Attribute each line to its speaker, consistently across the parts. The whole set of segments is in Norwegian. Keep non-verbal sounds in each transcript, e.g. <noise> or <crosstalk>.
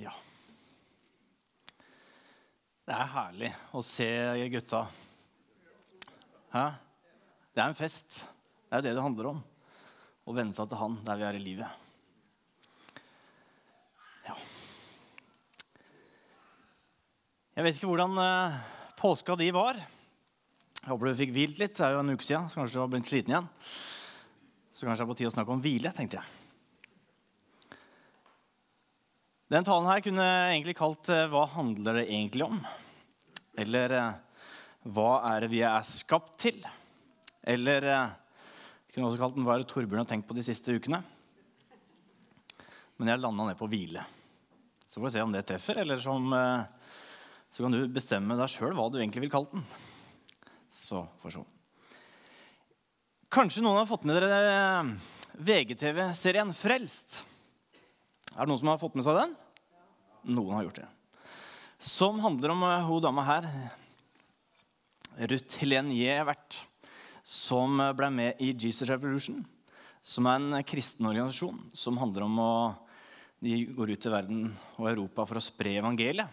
Speaker 1: Ja. Det er herlig å se gutta. Hæ? Det er en fest. Det er det det handler om. Å venne seg til Han der vi er i livet. Ja. Jeg vet ikke hvordan uh, påska di var. Jeg håper du fikk hvilt litt. Det er jo en uke siden, så kanskje du har blitt sliten igjen. Så kanskje det er på tide å snakke om hvile, tenkte jeg. Den talen her kunne jeg egentlig kalt eh, 'Hva handler det egentlig om?' Eller eh, 'Hva er det vi er skapt til?' Eller eh, kunne også kalt den 'Hva er det Torbjørn har tenkt på de siste ukene?' Men jeg landa ned på hvile. Så får vi se om det treffer, eller som, så kan du bestemme deg sjøl hva du egentlig vil kalle den. Så får vi se. Kanskje noen har fått med dere VGTV-serien Frelst. Er det noen som har fått med seg den? Noen har gjort det. Som handler om uh, hun dama her, Ruth Helene Jevert, som ble med i Jesus Revolution, som er en kristen organisasjon som handler om å De går ut til verden og Europa for å spre evangeliet.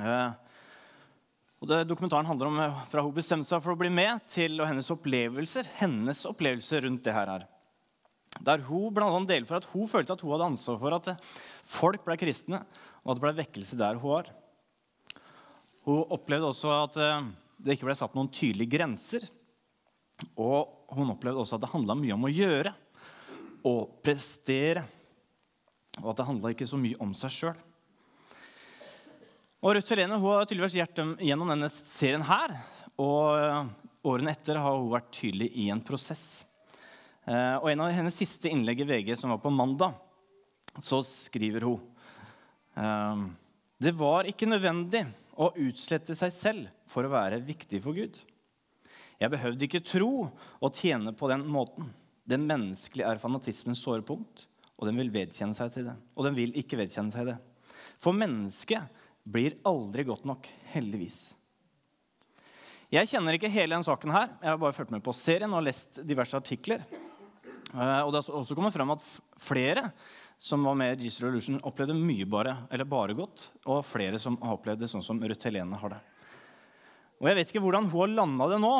Speaker 1: Uh, og det, Dokumentaren handler om fra hun bestemte seg for å bli med, til hennes opplevelser hennes opplevelser rundt det her. Der hun blant annet deler for at hun følte at hun hadde ansvar for at folk ble kristne, og at det ble vekkelse der hun var. Hun opplevde også at eh, det ikke ble satt noen tydelige grenser. Og hun opplevde også at det handla mye om å gjøre og prestere. Og at det handla ikke så mye om seg sjøl. Og Ruth Helene hun har tydeligvis vært gjennom denne serien her. Og eh, årene etter har hun vært tydelig i en prosess. Eh, og en av hennes siste innlegg i VG, som var på mandag, så skriver hun eh, Det var ikke nødvendig å utslette seg selv for å være viktig for Gud. Jeg behøvde ikke tro og tjene på den måten. Den menneskelige er fanatismens sårepunkt, og den vil vedkjenne seg til det. Og den vil ikke vedkjenne seg det. For mennesket blir aldri godt nok, heldigvis. Jeg kjenner ikke hele denne saken her. Jeg har bare fulgt med på serien og lest diverse artikler. Eh, og det har også kommet frem at flere som var med i Jesus Revolution, opplevde mye bare, eller bare godt. Og flere som har opplevd det sånn som Ruth Helene har det. Og Jeg vet ikke hvordan hun har landa det nå,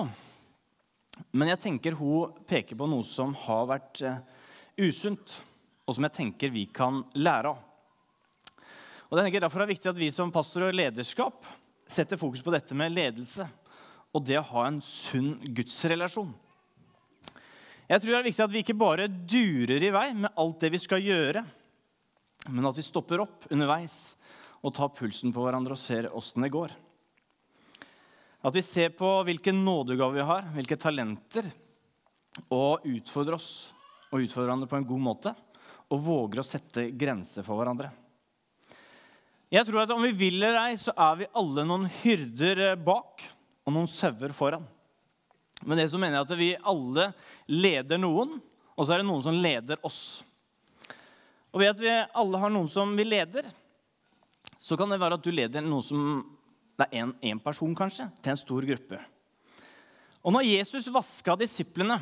Speaker 1: men jeg tenker hun peker på noe som har vært uh, usunt, og som jeg tenker vi kan lære av. Og jeg tenker Derfor er det viktig at vi som pastor og lederskap setter fokus på dette med ledelse og det å ha en sunn gudsrelasjon. Jeg tror det er viktig at vi ikke bare durer i vei med alt det vi skal gjøre, men at vi stopper opp underveis og tar pulsen på hverandre og ser åssen det går. At vi ser på hvilke nådegaver vi har, hvilke talenter, og utfordrer oss og utfordrer hverandre på en god måte. Og våger å sette grenser for hverandre. Jeg tror at Om vi vil eller ei, så er vi alle noen hyrder bak og noen sauer foran. Men det som mener jeg at vi alle leder noen, og så er det noen som leder oss. Og ved at vi alle har noen som vi leder, så kan det være at du leder noen som det er én person, kanskje, til en stor gruppe. Og når Jesus vaska disiplene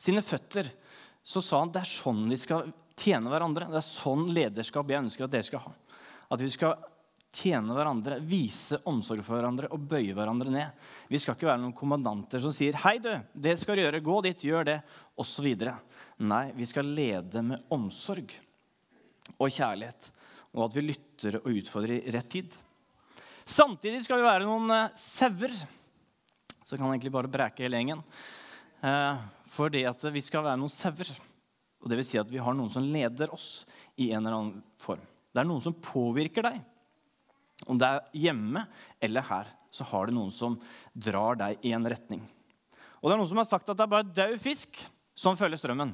Speaker 1: sine føtter, så sa han det er sånn vi skal tjene hverandre. Det er sånn lederskap jeg ønsker at dere skal ha. At vi skal tjene hverandre, vise omsorg for hverandre og bøye hverandre ned. Vi skal ikke være noen kommandanter som sier 'Hei, du, det skal du gjøre. Gå dit, gjør det.' osv. Nei, vi skal lede med omsorg og kjærlighet, og at vi lytter og utfordrer i rett tid. Samtidig skal vi være noen eh, sauer. Så kan jeg egentlig bare breke hele gjengen. Eh, for det at vi skal være noen sauer. Og det vil si at vi har noen som leder oss i en eller annen form. Det er noen som påvirker deg. Om det er hjemme eller her, så har det noen som drar deg i en retning. Og det er noen som har sagt at det er bare død fisk som følger strømmen.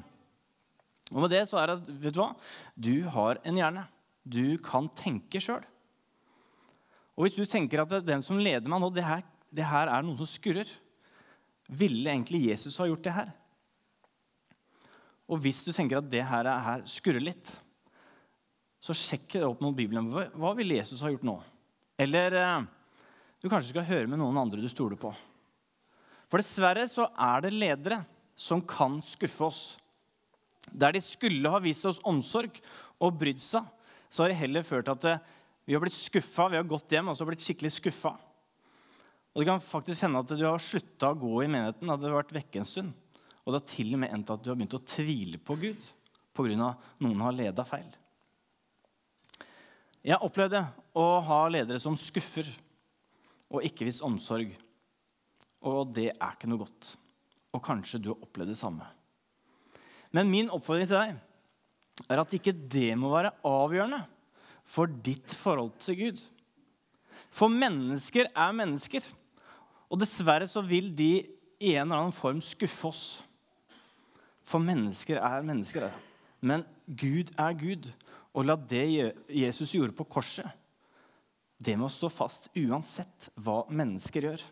Speaker 1: Og med det så er det vet du hva? Du har en hjerne. Du kan tenke sjøl. Og hvis du tenker at den som leder meg nå, det her, det her er noen som skurrer Ville egentlig Jesus ha gjort det her? Og hvis du tenker at det her, her skurrer litt, så sjekk det opp mot Bibelen. Hva ville Jesus ha gjort nå? Eller eh, du kanskje skal høre med noen andre du stoler på. For dessverre så er det ledere som kan skuffe oss. Der de skulle ha vist oss omsorg og brydd seg, så har det heller ført til at eh, vi har blitt skuffa. Vi har gått hjem og så blitt skikkelig skuffa. Og det kan faktisk hende at du har slutta å gå i menigheten, at du har vært vekke en stund. Og det har til og med endt at du har begynt å tvile på Gud pga. noen har leda feil. Jeg opplevde å ha ledere som skuffer og ikke viser omsorg. Og det er ikke noe godt. Og kanskje du har opplevd det samme. Men min oppfordring til deg er at ikke det må være avgjørende for ditt forhold til Gud. For mennesker er mennesker. Og dessverre så vil de i en eller annen form skuffe oss. For mennesker er mennesker. Men Gud er Gud. Og la det Jesus gjorde på korset, det må stå fast uansett hva mennesker gjør.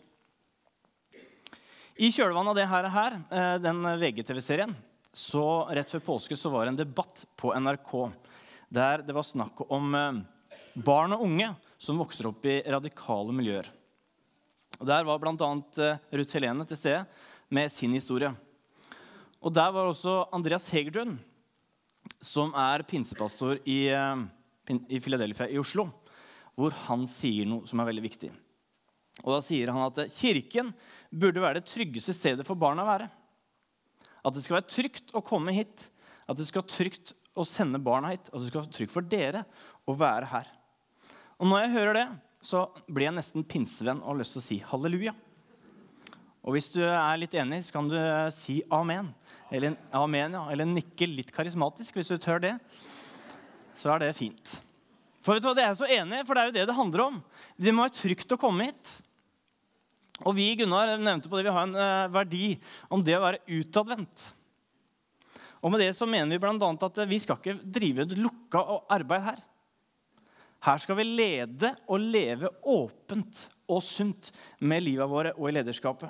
Speaker 1: I kjølvannet av det her, eh, den VGTV-serien, så rett før påske så var det en debatt på NRK der det var snakk om eh, barn og unge som vokser opp i radikale miljøer. Og Der var bl.a. Eh, Ruth Helene til stede med sin historie. Og Der var også Andreas Hegertun, som er pinsepastor i, eh, i Philadelphia i Oslo, hvor han sier noe som er veldig viktig. Og Da sier han at kirken burde være det tryggeste stedet for barna å være. At det skal være trygt å komme hit, at det skal være trygt å sende barna hit, at det skal være trygt for dere å være her. Og Når jeg hører det, så blir jeg nesten pinsevenn og har lyst til å si halleluja. Og hvis du er litt enig, så kan du si amen. Eller, amen, ja. Eller nikke litt karismatisk hvis du tør det. Så er det fint. For vet du hva, det er jeg så enig for det er jo det det handler om. Det må være trygt å komme hit. Og vi Gunnar, nevnte på det, vi har en uh, verdi om det å være utadvendt. Og med det så mener vi bl.a. at vi skal ikke drive et lukka arbeid her. Her skal vi lede og leve åpent og sunt med livet våre og i lederskapet.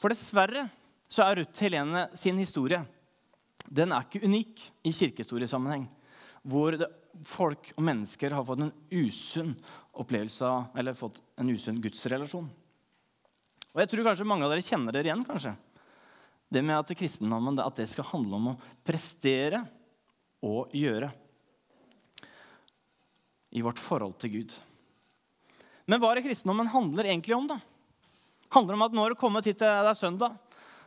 Speaker 1: For dessverre så er Ruth Helene sin historie den er ikke unik i kirkehistoriesammenheng. Hvor folk og mennesker har fått en usunn opplevelse eller fått en usunn gudsrelasjon. Og jeg tror kanskje mange av dere kjenner dere igjen. kanskje. Det med at kristendommen at det skal handle om å prestere og gjøre i vårt forhold til Gud. Men hva er det kristendommen handler egentlig om? da? handler om at nå har du kommet hit til det er søndag,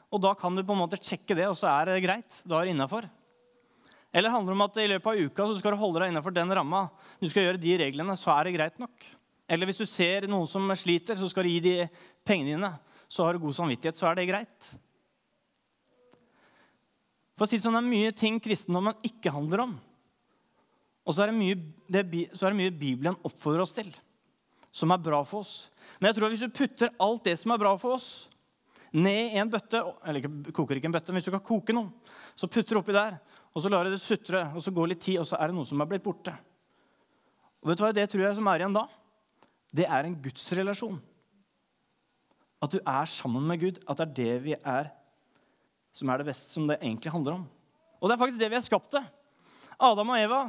Speaker 1: og da kan du på en måte sjekke det, og så er det greit. Da er det innafor. Eller handler det om at i løpet av uka så skal du holde deg innafor den ramma, du skal gjøre de reglene, så er det greit nok. Eller hvis du ser noen som sliter, så skal du gi de pengene dine. Så har du god samvittighet, så er det greit. For å si det sånn, Det er mye ting kristendommen ikke handler om. Og så er, det mye, det, så er det mye Bibelen oppfordrer oss til, som er bra for oss. Men jeg tror at hvis du putter alt det som er bra for oss, ned i en bøtte Eller ikke, koker ikke en bøtte, men hvis du kan koke noe, så putter du oppi der, og så lar du det sutre, og så går litt tid, og så er det noe som er blitt borte. Og vet du hva det tror jeg som er igjen da? Det er en gudsrelasjon. At du er sammen med Gud. At det er det vi er, som er det beste, som det egentlig handler om. Og det er faktisk det vi er skapt til. Adam og Eva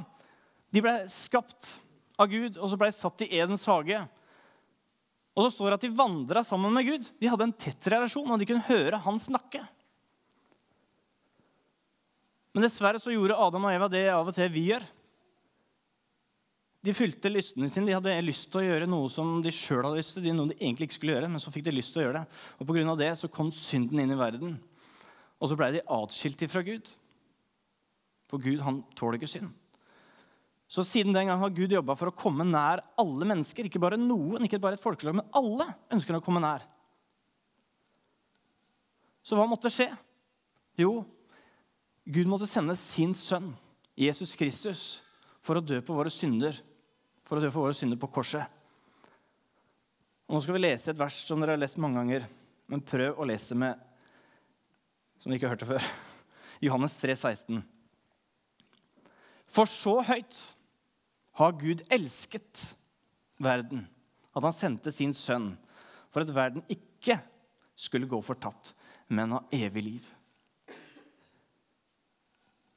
Speaker 1: de ble skapt av Gud, og så ble de satt i Edens hage. Og så står det at de vandra sammen med Gud. De hadde en tett relasjon, og de kunne høre han snakke. Men dessverre så gjorde Adam og Eva det av og til vi gjør. De fylte lystene sine. De hadde lyst til å gjøre noe som de sjøl hadde lyst til. noe de egentlig ikke skulle gjøre, men så fikk de lyst til å gjøre det. Og Pga. det så kom synden inn i verden. Og så blei de atskilt fra Gud. For Gud han tåler ikke synd. Så siden den gang har Gud jobba for å komme nær alle mennesker. Ikke bare noen, ikke bare et folkeslag, men alle ønsker å komme nær. Så hva måtte skje? Jo, Gud måtte sende sin sønn, Jesus Kristus, for å dø på våre synder. For å dø for våre synder på korset. Og Nå skal vi lese et vers som dere har lest mange ganger, men prøv å lese det med som dere ikke hørte før. <laughs> Johannes 3, 16. For så høyt har Gud elsket verden, at han sendte sin sønn for at verden ikke skulle gå fortapt, men ha evig liv.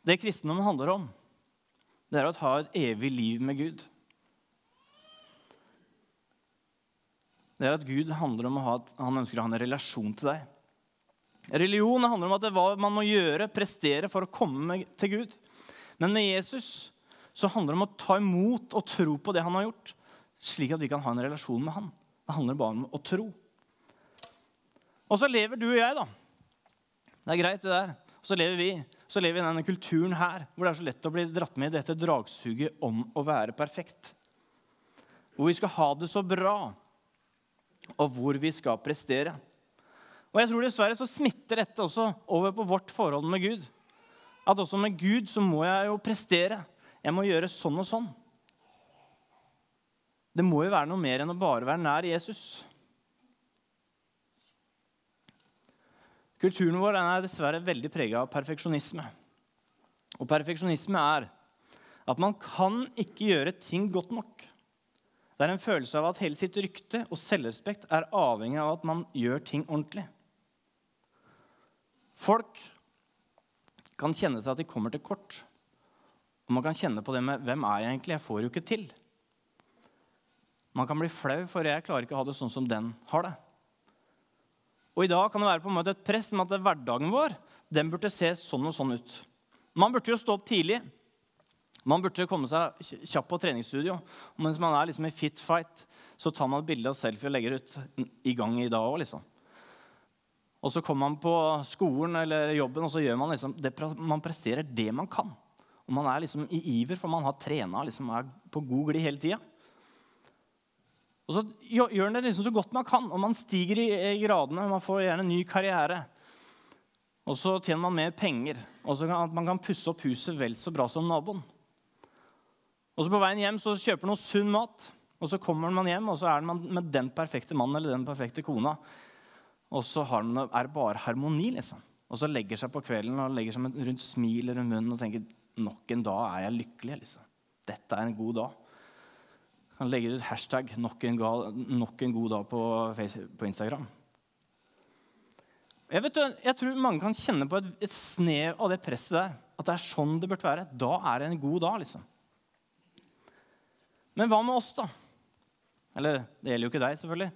Speaker 1: Det kristendommen handler om, det er å ha et evig liv med Gud. Det er at Gud handler om å ha, han ønsker å ha en relasjon til deg. Religion handler om at det er hva man må gjøre, prestere, for å komme til Gud. Men med Jesus så handler det om å ta imot og tro på det han har gjort, slik at vi kan ha en relasjon med han. Det handler bare om å tro. Og så lever du og jeg, da. Det er greit, det der. Så lever vi så lever vi i denne kulturen her, hvor det er så lett å bli dratt med i dette dragsuget om å være perfekt. Hvor vi skal ha det så bra, og hvor vi skal prestere. Og jeg tror dessverre så smitter dette også over på vårt forhold med Gud. At også med Gud så må jeg jo prestere. Jeg må gjøre sånn og sånn. Det må jo være noe mer enn å bare være nær Jesus. Kulturen vår er dessverre veldig prega av perfeksjonisme. Og perfeksjonisme er at man kan ikke gjøre ting godt nok. Det er en følelse av at hele sitt rykte og selvrespekt er avhengig av at man gjør ting ordentlig. Folk kan kjenne seg at de kommer til kort. Og man kan kjenne på det med 'Hvem er jeg egentlig? Jeg får jo ikke til'. Man kan bli flau, for jeg klarer ikke å ha det sånn som den har det. Og i dag kan det være på en måte et press om at hverdagen vår den burde se sånn og sånn ut. Man burde jo stå opp tidlig. Man burde komme seg kjapt på treningsstudio. Og mens man er liksom i fit fight, så tar man et bilde av selfie og legger ut i gang i dag òg. Liksom. Og så kommer man på skolen eller jobben, og så gjør man liksom det, man presterer det man kan. Og man er liksom i iver, for man har trena liksom er på god glid hele tida. Og så gjør man det liksom så godt man kan, og man stiger i gradene. Man får gjerne en ny karriere. Og så tjener man mer penger, og så kan man kan pusse opp huset vel så bra som naboen. Og så På veien hjem så kjøper man noe sunn mat, og så kommer man hjem og så er man med den perfekte mannen eller den perfekte kona. Og så man, er det bare harmoni. liksom. Og så legger seg på kvelden og legger seg med rundt smil rundt munnen og tenker nok en dag er jeg lykkelig. liksom. Dette er en god dag. Han legger ut hashtag 'nok en, nok en god dag' på, på Instagram. Jeg, vet, jeg, tror mange kan kjenne på et, et, snev av det presset der. At det er sånn det burde være. Da er det en god dag, liksom. Men hva med oss, da? Eller det gjelder jo ikke deg, selvfølgelig.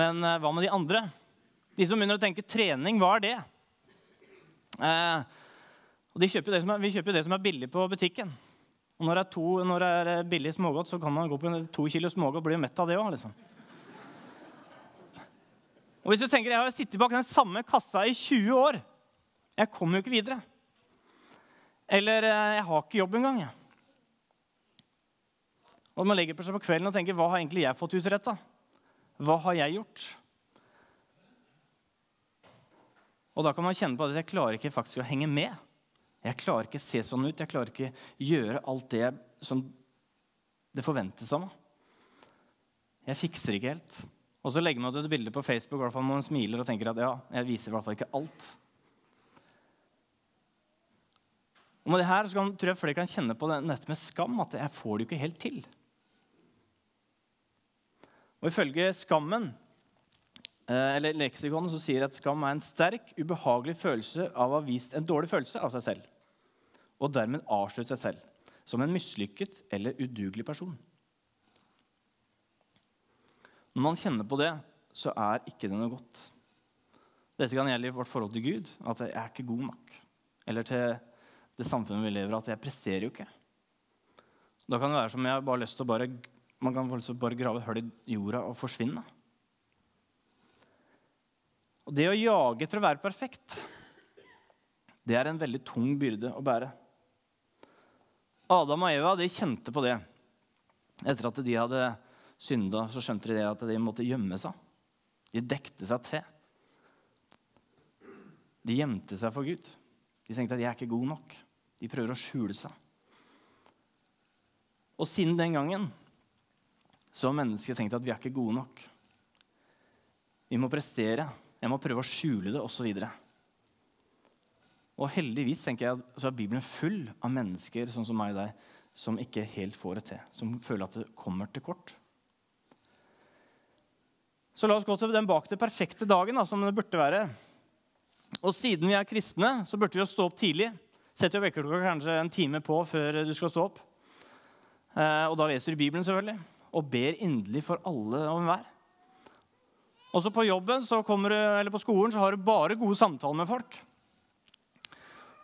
Speaker 1: Men eh, hva med de andre? De som begynner å tenke trening, hva er det? Eh, og de kjøper er, vi kjøper det som er billig på butikken. Og når det er, to, når det er billig smågodt, så kan man gå på to kilo smågodt og bli mett av det òg. Liksom. Og hvis du tenker, Jeg har sittet bak den samme kassa i 20 år. Jeg kommer jo ikke videre. Eller eh, jeg har ikke jobb engang. Og man legger på seg på kvelden og tenker hva har egentlig jeg fått utretta? Hva har jeg gjort? Og da kan man kjenne på at jeg klarer ikke faktisk å henge med. Jeg klarer ikke å se sånn ut. Jeg klarer ikke gjøre alt det som det forventes av meg. Jeg fikser ikke helt. Og så legger man ut et bilde på Facebook fall man smiler og tenker at ja, jeg viser i hvert fall ikke alt. Og med det her kan, tror jeg flere kan kjenne på dette med skam, at jeg får det jo ikke helt til. Og Ifølge Skammen eh, eller leksikonet så sier at skam er en sterk, ubehagelig følelse av å ha vist en dårlig følelse av seg selv og dermed avslørt seg selv som en mislykket eller udugelig person. Når man kjenner på det, så er ikke det noe godt. Dette kan gjelde i vårt forhold til Gud, at jeg er ikke god nok. Eller til det samfunnet vi lever i, at jeg presterer jo ikke. Da kan det være som jeg bare har lyst til å bare, man kan lyst til å bare grave et hull i jorda og forsvinne. Og Det å jage etter å være perfekt, det er en veldig tung byrde å bære. Adam og Eva de kjente på det. Etter at de hadde synda, så skjønte de at de måtte gjemme seg. De dekte seg til. De gjemte seg for Gud. De tenkte at 'jeg er ikke god nok'. De prøver å skjule seg. Og siden den gangen så har mennesket tenkt at vi er ikke gode nok. Vi må prestere. Jeg må prøve å skjule det, osv. Og heldigvis tenker jeg, så er Bibelen full av mennesker sånn som meg og deg, som ikke helt får det til, som føler at det kommer til kort. Så la oss gå til den bak til perfekte dagen, da, som det burde være. Og siden vi er kristne, så burde vi jo stå opp tidlig. Setter jo vekkerklokka kanskje en time på før du skal stå opp. Eh, og da leser du Bibelen, selvfølgelig, og ber inderlig for alle og enhver. Også på jobben så kommer du, eller på skolen så har du bare gode samtaler med folk.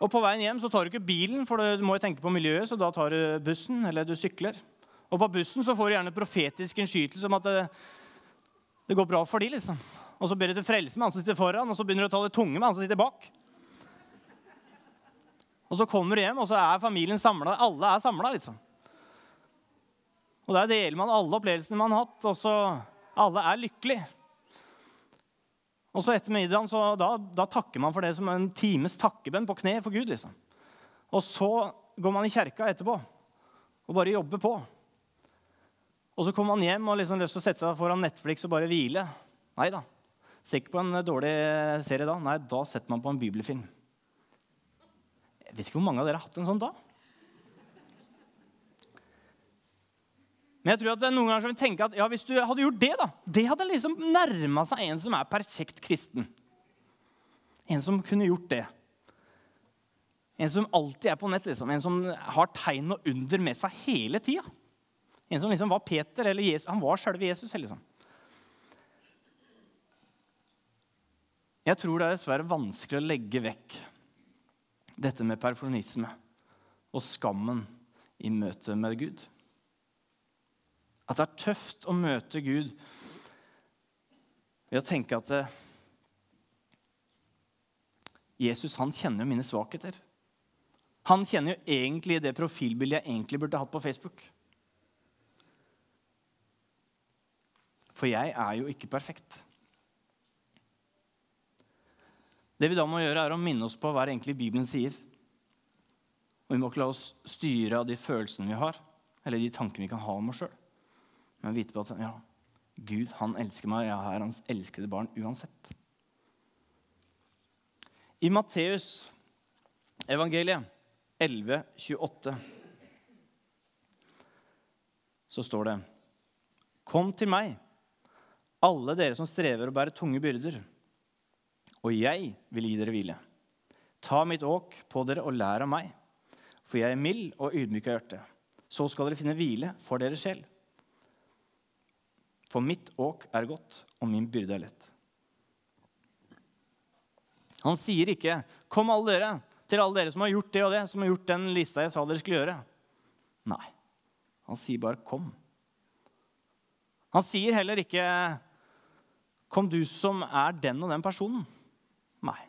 Speaker 1: Og på veien hjem så tar du ikke bilen, for du må jo tenke på miljøet, så da tar du bussen eller du sykler. Og på bussen så får du gjerne profetisk innskytelse om at det, det går bra for de, liksom. Og så ber du til frelse med han som sitter foran, og så begynner du å ta det tunge med han som sitter bak. Og så kommer du hjem, og så er familien samla. Alle er samla, liksom. Og der deler man alle opplevelsene man har hatt, og så alle er lykkelige. Og så etter middagen så da, da, takker man for det som en times takkebønn på kne for Gud. liksom. Og så går man i kjerka etterpå og bare jobber på. Og så kommer man hjem og liksom lyst til å sette seg foran Netflix og bare hvile. Nei da. Ser ikke på en dårlig serie da. Nei, da setter man på en bibelfilm. Jeg vet ikke hvor mange av dere har hatt en sånn da. Men jeg tror at noen ganger så vil tenke at ja, hvis du hadde gjort det, da, det hadde liksom nærma seg en som er perfekt kristen. En som kunne gjort det. En som alltid er på nett. liksom. En som har tegn og under med seg hele tida. En som liksom var Peter, eller Jesus. Han var sjølve Jesus. liksom. Jeg tror det er dessverre vanskelig å legge vekk dette med perfeksjonisme og skammen i møte med Gud. At det er tøft å møte Gud ved å tenke at eh, Jesus han kjenner jo mine svakheter. Han kjenner jo egentlig det profilbildet jeg egentlig burde hatt på Facebook. For jeg er jo ikke perfekt. Det vi da må gjøre, er å minne oss på hva egentlig Bibelen sier. Og vi må ikke la oss styre av de følelsene vi har, eller de tankene vi kan ha om oss sjøl men vite på at ja, Gud han elsker meg, jeg er hans elskede barn uansett. I Matteus evangeliet 11, 28, så står det Kom til meg, alle dere som strever og bærer tunge byrder, og jeg vil gi dere hvile. Ta mitt åk på dere og lær av meg, for jeg er mild og ydmyk av hjerte. Så skal dere finne hvile for deres sjel. For mitt åk er godt, og min byrde er lett. Han sier ikke 'Kom, alle dere, til alle dere som har gjort det og det', som har gjort den lista jeg sa dere skulle gjøre. Nei. Han sier bare 'kom'. Han sier heller ikke 'Kom, du som er den og den personen'. Nei.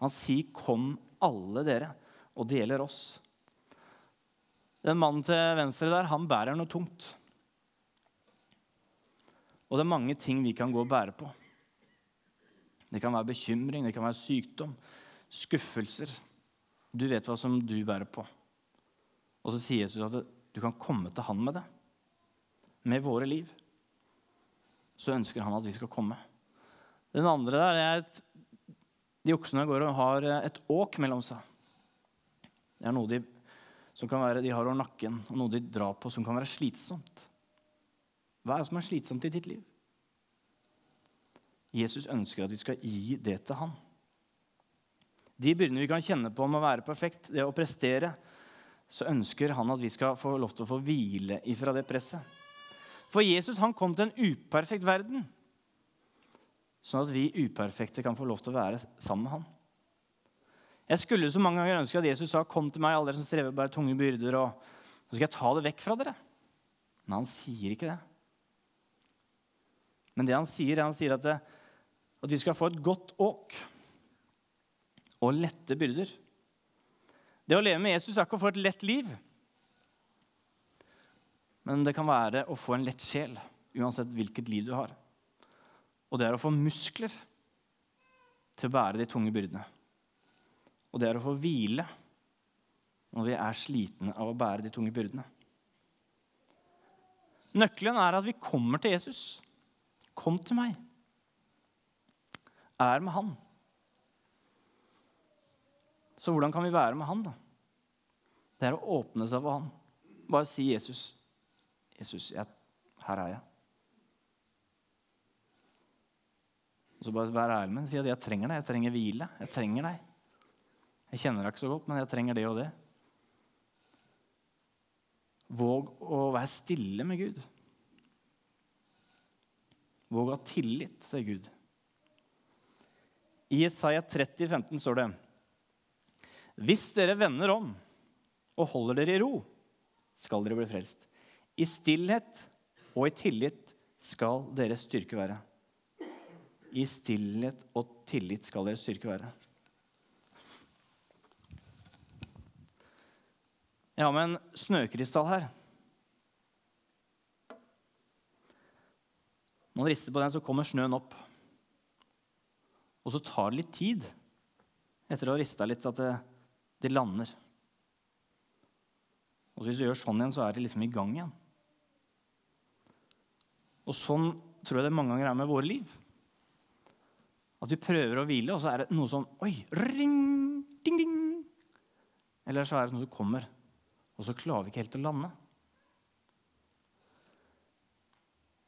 Speaker 1: Han sier 'Kom, alle dere'. Og det gjelder oss. Den mannen til venstre der, han bærer noe tungt. Og det er mange ting vi kan gå og bære på. Det kan være bekymring, det kan være sykdom, skuffelser. Du vet hva som du bærer på. Og så sier Jesus at du kan komme til han med det. Med våre liv. Så ønsker han at vi skal komme. Den andre der er at de oksene går og har et åk mellom seg. Det er noe de, som kan være, de har over nakken, og noe de drar på som kan være slitsomt. Hva er det som er slitsomt i ditt liv? Jesus ønsker at vi skal gi det til han. De byrdene vi kan kjenne på om å være perfekt, det å prestere, så ønsker han at vi skal få lov til å få hvile ifra det presset. For Jesus han kom til en uperfekt verden, sånn at vi uperfekte kan få lov til å være sammen med han. Jeg skulle så mange ganger ønske at Jesus sa, 'Kom til meg, alle dere som strever bare tunge byrder', og så skal jeg ta det vekk fra dere. Men han sier ikke det. Men det han sier, han sier at, det, at vi skal få et godt åk og lette byrder. Det å leve med Jesus er ikke å få et lett liv. Men det kan være å få en lett sjel, uansett hvilket liv du har. Og det er å få muskler til å bære de tunge byrdene. Og det er å få hvile når vi er slitne av å bære de tunge byrdene. Nøkkelen er at vi kommer til Jesus. Kom til meg. Er med han. Så hvordan kan vi være med han, da? Det er å åpne seg for han. Bare si Jesus. Jesus, jeg, her er jeg. Og så bare Vær ærlig med Si at jeg trenger deg. Jeg trenger hvile. Jeg trenger deg. Jeg kjenner deg ikke så godt, men jeg trenger det og det. Våg å være stille med Gud. Våg å ha tillit til Gud. I Isaiah 30, 15 står det Hvis dere vender om og holder dere i ro, skal dere bli frelst. I stillhet og i tillit skal deres styrke være. I stillhet og tillit skal deres styrke være. Jeg har med en snøkrystall her. Når man rister på den, så kommer snøen opp. Og så tar det litt tid etter å ha rista litt, at det, det lander. Og hvis du gjør sånn igjen, så er det liksom i gang igjen. Og sånn tror jeg det mange ganger er med våre liv. At vi prøver å hvile, og så er det noe som Oi! Ring! Ding, ding! Eller så er det noe som kommer, og så klarer vi ikke helt å lande.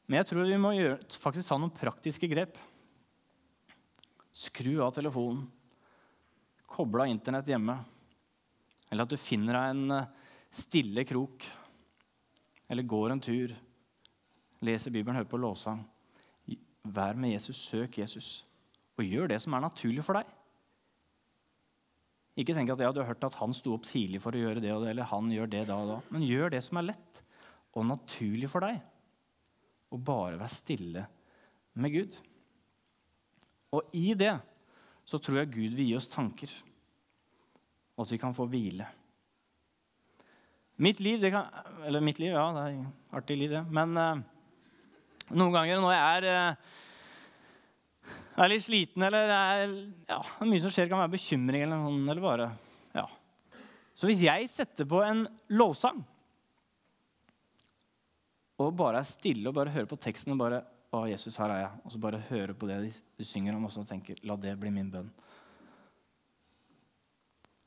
Speaker 1: Men jeg tror vi må gjøre, faktisk ta noen praktiske grep. Skru av telefonen. Koble av Internett hjemme. Eller at du finner deg en eh, stille krok. Eller går en tur. Leser Bibelen, hører på låsang. Vær med Jesus, søk Jesus. Og gjør det som er naturlig for deg. Ikke tenk at ja, du har hørt at han sto opp tidlig for å gjøre det og det, eller han gjør det da og da. Men gjør det som er lett og naturlig for deg. Og bare være stille med Gud. Og i det så tror jeg Gud vil gi oss tanker, og at vi kan få hvile. Mitt liv, kan, eller mitt liv, ja, det er et artig liv, det. Men eh, noen ganger når jeg er eh, er litt sliten, eller er, ja, mye som skjer. Kan være bekymring eller noe eller bare, ja. Så hvis jeg setter på en lovsang og bare er stille og bare hører på teksten og bare å, Jesus, her er jeg, og så bare hører på det de, de synger om, og så tenker la det bli min bønn.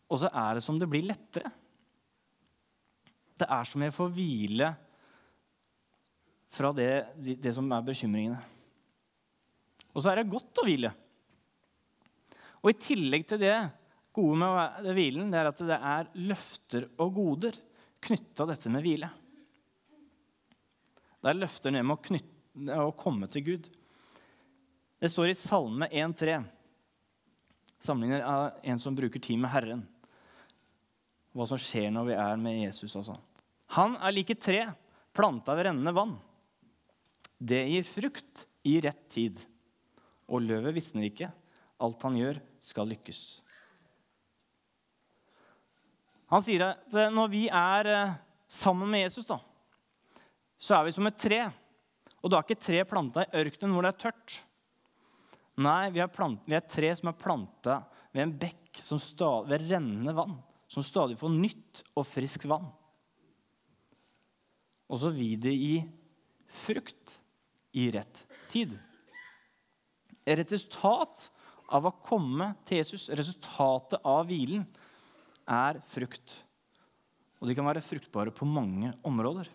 Speaker 1: Og så er det som det blir lettere. Det er som jeg får hvile fra det, det som er bekymringene. Og så er det godt å hvile. Og i tillegg til det gode med hvilen, det er at det er løfter og goder knytta dette med hvile. Det er løfter ned med å, knytte, å komme til Gud. Det står i Salme 1,3. Sammenligner av en som bruker tid med Herren. Hva som skjer når vi er med Jesus. Også. Han er like tre planta ved rennende vann. Det gir frukt i rett tid og løvet visner ikke. Alt han gjør, skal lykkes. Han sier at eh, når vi er eh, sammen med Jesus, da, så er vi som et tre. Og da er ikke tre planta i ørkenen hvor det er tørt. Nei, vi er, plant, vi er et tre som er planta ved en bekk som stadig, ved rennende vann, som stadig får nytt og friskt vann. Og så vil det gi frukt i rett tid Et resultat av å komme til Jesus, resultatet av hvilen, er frukt. Og de kan være fruktbare på mange områder.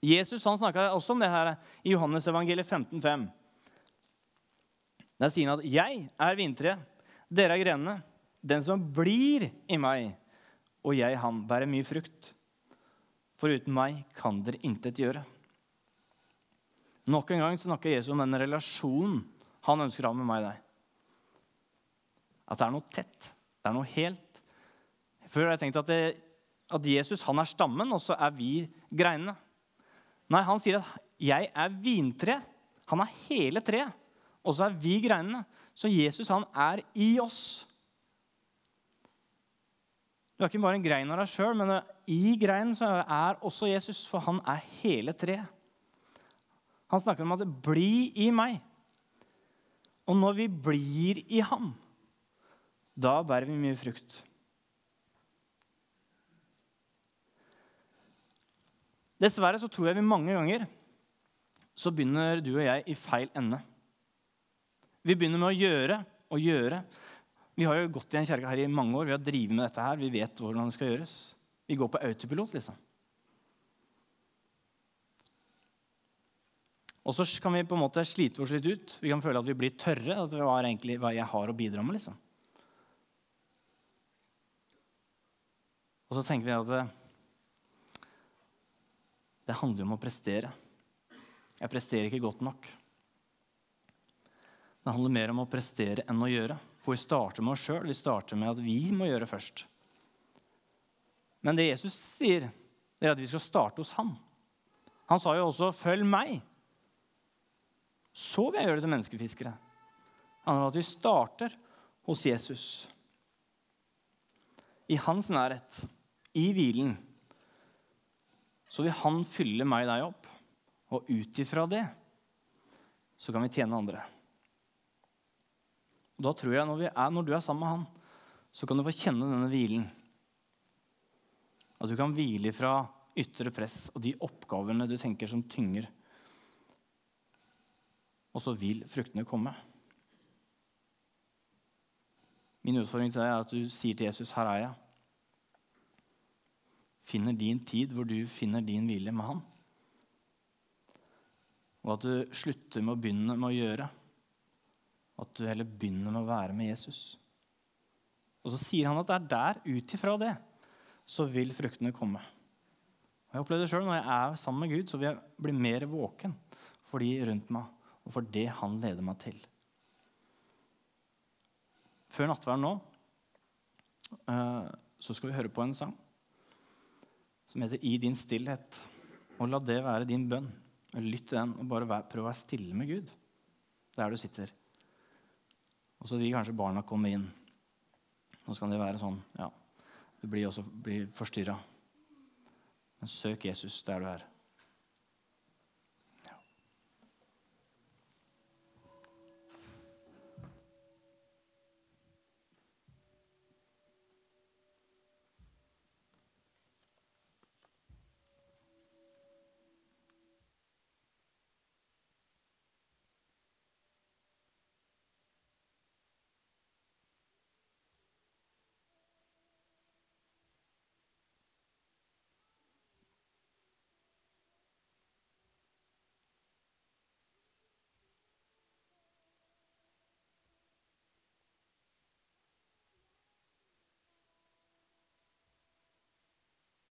Speaker 1: Jesus han snakka også om det her i Johannes evangeliet 15, 5. Der sier han at 'Jeg er vintreet, dere er grenene'. Den som blir i meg, og jeg ham, bærer mye frukt. For uten meg kan dere intet gjøre. Nok en gang snakker Jesus om den relasjonen han ønsker å ha med meg og deg. At det er noe tett. Det er noe helt. Før har jeg tenkt at, det, at Jesus han er stammen, og så er vi greinene. Nei, han sier at 'jeg er vintre'. Han er hele treet, og så er vi greinene. Så Jesus han er i oss. Du er ikke bare en grein av deg sjøl, men i greinen er også Jesus, for han er hele treet. Han snakker om at 'bli i meg'. Og når vi blir i ham, da bærer vi mye frukt. Dessverre så tror jeg vi mange ganger så begynner du og jeg i feil ende. Vi begynner med å gjøre og gjøre. Vi har jo gått i en kjerke her i mange år. Vi har drevet med dette her. Vi vet hvordan det skal gjøres. Vi går på autopilot, liksom. Og så kan vi på en måte slite oss litt ut. Vi kan føle at vi blir tørre. at det var egentlig hva jeg har å bidra med. liksom. Og så tenker vi at det, handler handler om å prestere. Jeg presterer ikke godt nok. Det handler mer om å prestere enn å gjøre. For vi starter med oss sjøl. Vi starter med at vi må gjøre først. Men det Jesus sier, det er at vi skal starte hos han. Han sa jo også 'følg meg'. Så vil jeg gjøre det til menneskefiskere. Han vil at vi starter hos Jesus. I hans nærhet, i hvilen, så vil han fylle meg og deg opp. Og ut ifra det så kan vi tjene andre. Og da tror jeg når, er, når, du er sammen med han, så kan du få kjenne denne hvilen. At du kan hvile fra ytre press og de oppgavene du tenker som tynger. Og så vil fruktene komme. Min utfordring til deg er at du sier til Jesus, 'Her er jeg'. Finner din tid hvor du finner din hvile med Han. Og at du slutter med å begynne med å gjøre. At du heller begynner med å være med Jesus. Og så sier han at det er der, ut ifra det, så vil fruktene komme. Og Jeg opplever det sjøl når jeg er sammen med Gud, så vil jeg bli mer våken for de rundt meg, og for det han leder meg til. Før nattverden nå eh, så skal vi høre på en sang som heter 'I din stillhet'. Og la det være din bønn. Lytt til den og bare prøv å være stille med Gud der du sitter. Og så vil kanskje barna komme inn. Nå skal det være sånn ja, Du blir også forstyrra. Men søk Jesus der du er.